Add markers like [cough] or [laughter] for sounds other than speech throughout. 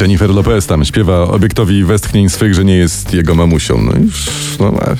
Jennifer Lopez tam śpiewa obiektowi westchnień swych, że nie jest jego mamusią. No i, no masz.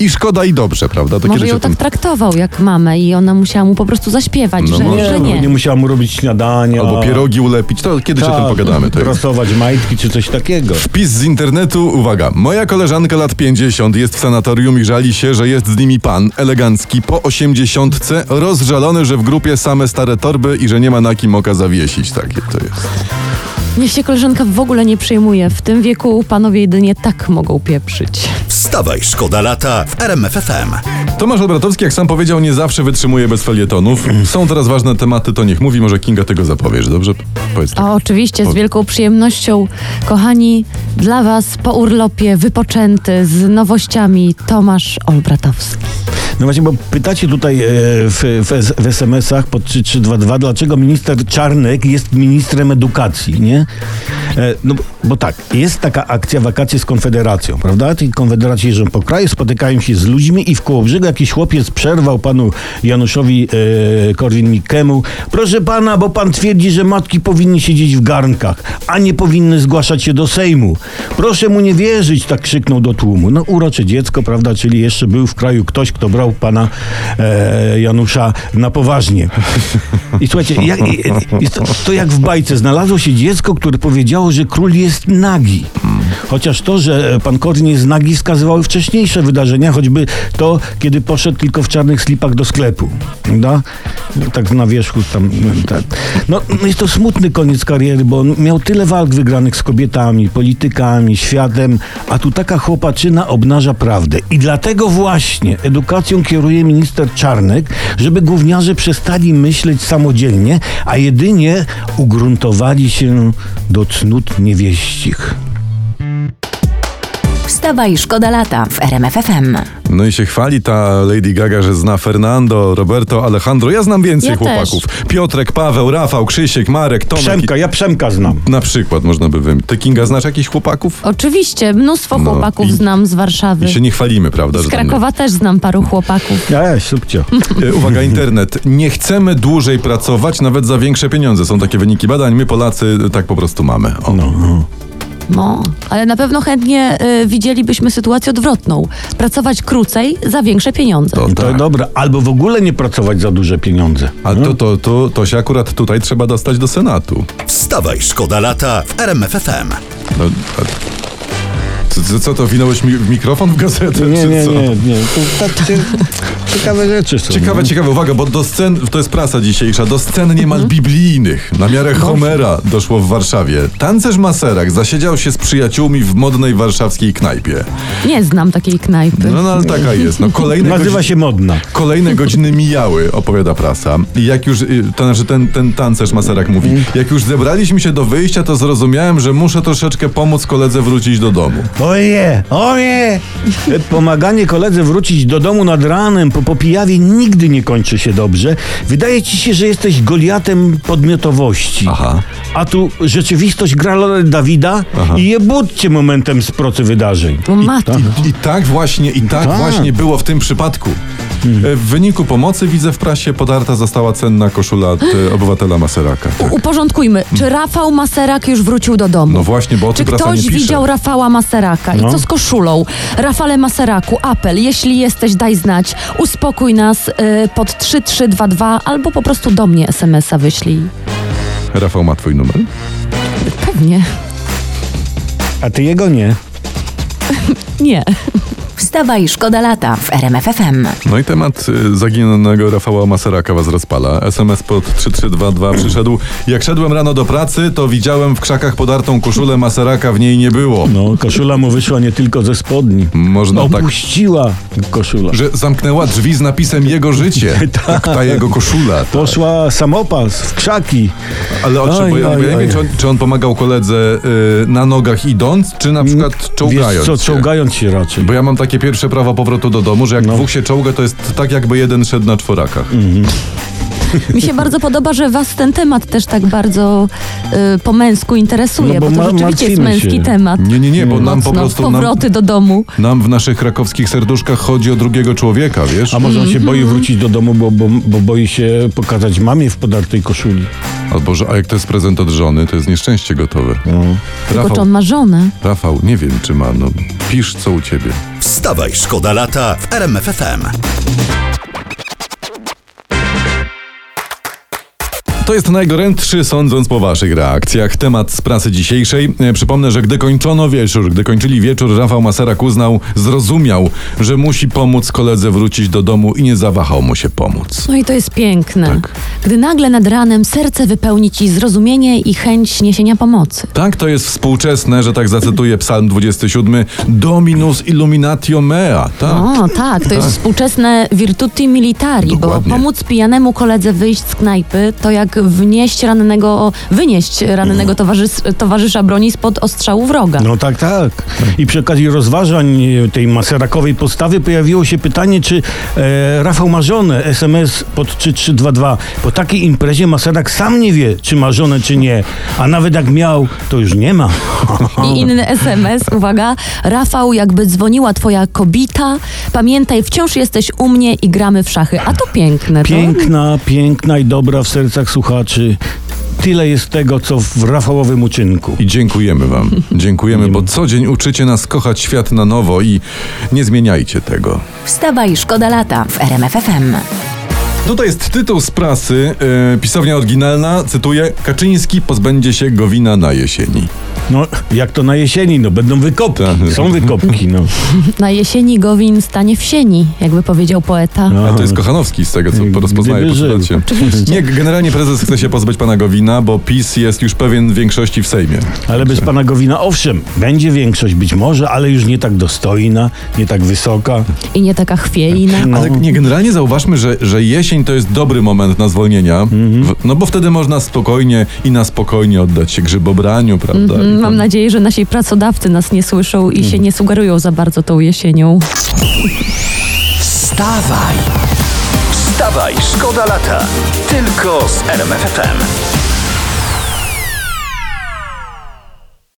I szkoda i dobrze, prawda? To Może ją tym... tak traktował jak mamę i ona musiała mu po prostu zaśpiewać, No że, może. że Nie, nie. musiała mu robić śniadania. Albo pierogi ulepić, to kiedyś o tym tak, pogadamy. To majtki czy coś takiego. Wpis z internetu, uwaga. Moja koleżanka lat 50 jest w sanatorium i żali się, że jest z nimi pan, elegancki, po 80, rozżalony, że w grupie same stare torby i że nie ma na kim oka zawiesić. Takie to jest. Niech się koleżanka w ogóle nie przejmuje. W tym wieku panowie jedynie tak mogą pieprzyć. Wstawaj, szkoda lata w RMFFM. Tomasz Olbratowski, jak sam powiedział, nie zawsze wytrzymuje bez felietonów. Są teraz ważne tematy, to niech mówi, może Kinga tego zapowiesz, dobrze? Powiedz tak. A oczywiście z wielką przyjemnością, kochani, dla was po urlopie wypoczęty z nowościami Tomasz Olbratowski. No właśnie, bo pytacie tutaj e, w, w, w SMS-ach pod 3322, dlaczego minister Czarnek jest ministrem edukacji, nie? E, no bo- tak, jest taka akcja wakacje z Konfederacją, prawda? Ci konfederaci jeżdżą po kraju, spotykają się z ludźmi i w Kołobrzegu jakiś chłopiec przerwał panu Januszowi e, Korwin-Mikkemu. Proszę pana, bo pan twierdzi, że matki powinny siedzieć w garnkach, a nie powinny zgłaszać się do Sejmu. Proszę mu nie wierzyć, tak krzyknął do tłumu. No urocze dziecko, prawda? Czyli jeszcze był w kraju ktoś, kto brał pana e, Janusza na poważnie. I słuchajcie, jak, to, to jak w bajce. Znalazło się dziecko, które powiedziało, że król jest nagi. Chociaż to, że pan Korwin jest nagi, wskazywały wcześniejsze wydarzenia, choćby to, kiedy poszedł tylko w czarnych slipach do sklepu. Tak na wierzchu tam. Tak. No, jest to smutny koniec kariery, bo on miał tyle walk wygranych z kobietami, politykami, światem, a tu taka chłopaczyna obnaża prawdę. I dlatego właśnie edukacją kieruje minister Czarnek, żeby gówniarze przestali myśleć samodzielnie, a jedynie ugruntowali się do cnót niewieścich. Wstawaj, szkoda lata w RMFFM. No i się chwali ta Lady Gaga, że zna Fernando, Roberto, Alejandro. Ja znam więcej Ja chłopaków. Piotrek, Paweł, Rafał, Krzysiek, Marek, Tomek. Przemka, ja Przemka znam. Na przykład można by wymienić. Ty Kinga znasz jakichś chłopaków? Oczywiście, mnóstwo No, chłopaków i- znam z Warszawy. I się nie chwalimy, prawda? Z Krakowa też znam paru chłopaków. Ja, subcio. [laughs] E, Uwaga, internet. Nie chcemy dłużej pracować, nawet za większe pieniądze. Są takie wyniki badań. My Polacy tak po prostu mamy. O. No, no. No, ale na pewno chętnie y, widzielibyśmy sytuację odwrotną. Pracować krócej za większe pieniądze. To, To tak. dobra, albo w ogóle nie pracować za duże pieniądze. A to, to, to, to się akurat tutaj trzeba dostać do Senatu. Wstawaj, szkoda lata w RMFFM. No, a... co, co, to, winąłeś mi w mikrofon w gazetę? Nie, czy nie, co? nie, nie. To tak cie- ciekawe rzeczy są. Ciekawe, no. ciekawe, uwaga, bo do scen, to jest prasa dzisiejsza, do scen niemal biblijnych, na miarę Homera doszło w Warszawie. Tancerz Maserak zasiedział się z przyjaciółmi w modnej warszawskiej knajpie. Nie znam takiej knajpy. No, no ale taka jest. No, kolejne, Nazywa godziny, się modna. kolejne godziny mijały, opowiada prasa. I jak już, y, to znaczy ten, ten tancerz Maserak mówi, jak już zebraliśmy się do wyjścia, to zrozumiałem, że muszę troszeczkę pomóc koledze wrócić do domu. Oje, oje! Pomaganie koledze wrócić do domu nad ranem po popijawie nigdy nie kończy się dobrze. Wydaje ci się, że jesteś Goliatem podmiotowości. Aha. A tu rzeczywistość gra rolę Dawida i je budźcie momentem z procy wydarzeń. O matko. I tak właśnie, i tak Tak. właśnie było w tym przypadku. E, W wyniku pomocy widzę w prasie podarta została cenna koszula od e, obywatela Maseraka. Tak. Uporządkujmy. Czy Rafał Maserak już wrócił do domu? No właśnie, bo o Czy tym nie ktoś pisze. widział Rafała Maseraka? I No. co z koszulą? Rafale Maseraku, apel. Jeśli jesteś, daj znać. Uspokój nas y, pod 3322 albo po prostu do mnie SMS-a wyślij. Rafał ma twój numer? Pewnie. A ty jego nie. [laughs] Nie. Wstawaj, szkoda lata w RMFFM. No i temat y, zaginionego Rafała Maseraka was rozpala. SMS pod 3322 przyszedł. Jak szedłem rano do pracy, to widziałem w krzakach podartą koszulę Maseraka, w niej nie było. No, koszula mu wyszła nie tylko ze spodni. Można tak, Opuściła koszula. że zamknęła drzwi z napisem jego życie. [laughs] Tak, ta jego koszula. Tak. Poszła samopas w krzaki. Ale o czym, bo ja, ja nie wiem, czy on, czy on pomagał koledze y, na nogach idąc, czy na przykład czołgając Wiesz co, się? czołgając się raczej. Bo ja mam takie pierwsze prawo powrotu do domu, że jak No. dwóch się czołga, to jest tak jakby jeden szedł na czworakach. Mi się bardzo podoba, że was ten temat też tak bardzo y, po męsku interesuje, No bo bo, to ma- rzeczywiście jest męski się. temat. Nie, nie, nie, bo nam po Mocno, prostu nam, powroty do domu. nam w naszych krakowskich serduszkach chodzi o drugiego człowieka, wiesz? A może on się boi Mhm. wrócić do domu, bo, bo, bo boi się pokazać mamie w podartej koszuli. Albo, że, a jak to jest prezent od żony, to jest nieszczęście gotowe. Tylko czy Rafał, on ma żonę? Rafał, nie wiem czy ma, no pisz co u ciebie. Wstawaj, szkoda lata w RMF To jest najgorętszy, sądząc po waszych reakcjach, temat z prasy dzisiejszej. E, Przypomnę, że gdy kończono wieczór, gdy kończyli wieczór, Rafał Maserak uznał, zrozumiał, że musi pomóc koledze wrócić do domu i nie zawahał mu się pomóc. No i to jest piękne. Tak. Gdy nagle nad ranem serce wypełni ci zrozumienie i chęć niesienia pomocy. Tak, to jest współczesne, że tak zacytuję Psalm 27, Dominus illuminatio mea. Tak. O, tak, to jest współczesne virtuti militari, Dokładnie. bo pomóc pijanemu koledze wyjść z knajpy, to jak wnieść rannego, wynieść rannego towarzys, towarzysza broni spod ostrzału wroga. No tak, tak. I przy okazji rozważań e, tej maserakowej postawy pojawiło się pytanie, czy e, Rafał ma żonę, SMS pod 3322. Po takiej imprezie Maserak sam nie wie, czy ma żonę, czy nie. A nawet jak miał, to już nie ma. I [laughs] inny SMS, uwaga, Rafał, jakby dzwoniła twoja kobita, pamiętaj, wciąż jesteś u mnie i gramy w szachy. A to piękne. To? Piękna, piękna i dobra w sercach słuchaczy. Tyle jest tego, co w Rafałowym uczynku. I dziękujemy wam. Dziękujemy, bo co dzień uczycie nas kochać świat na nowo i nie zmieniajcie tego. Wstawaj, szkoda lata w RMF FM. Tutaj jest tytuł z prasy, e, pisownia oryginalna, cytuję, Kaczyński pozbędzie się Gowina na jesieni. No, jak to na jesieni, no będą wykopki. Tak. Są wykopki, no. [laughs] Na jesieni Gowin stanie w sieni, jakby powiedział poeta. No. A to jest Kochanowski z tego, co Gdyby rozpoznaję po. Nie, generalnie prezes chce się pozbyć pana Gowina, bo PiS jest już pewien większości w Sejmie. Ale bez pana Gowina, owszem, będzie większość być może, ale już nie tak dostojna, nie tak wysoka. I nie taka chwiejna. No. Ale nie, generalnie zauważmy, że, że jesień to jest dobry moment na zwolnienia, w, no bo wtedy można spokojnie i na spokojnie oddać się grzybobraniu, prawda? Tam- Mam nadzieję, że nasi pracodawcy nas nie słyszą i się nie sugerują za bardzo tą jesienią. Wstawaj! Wstawaj, szkoda lata. Tylko z RMF FM.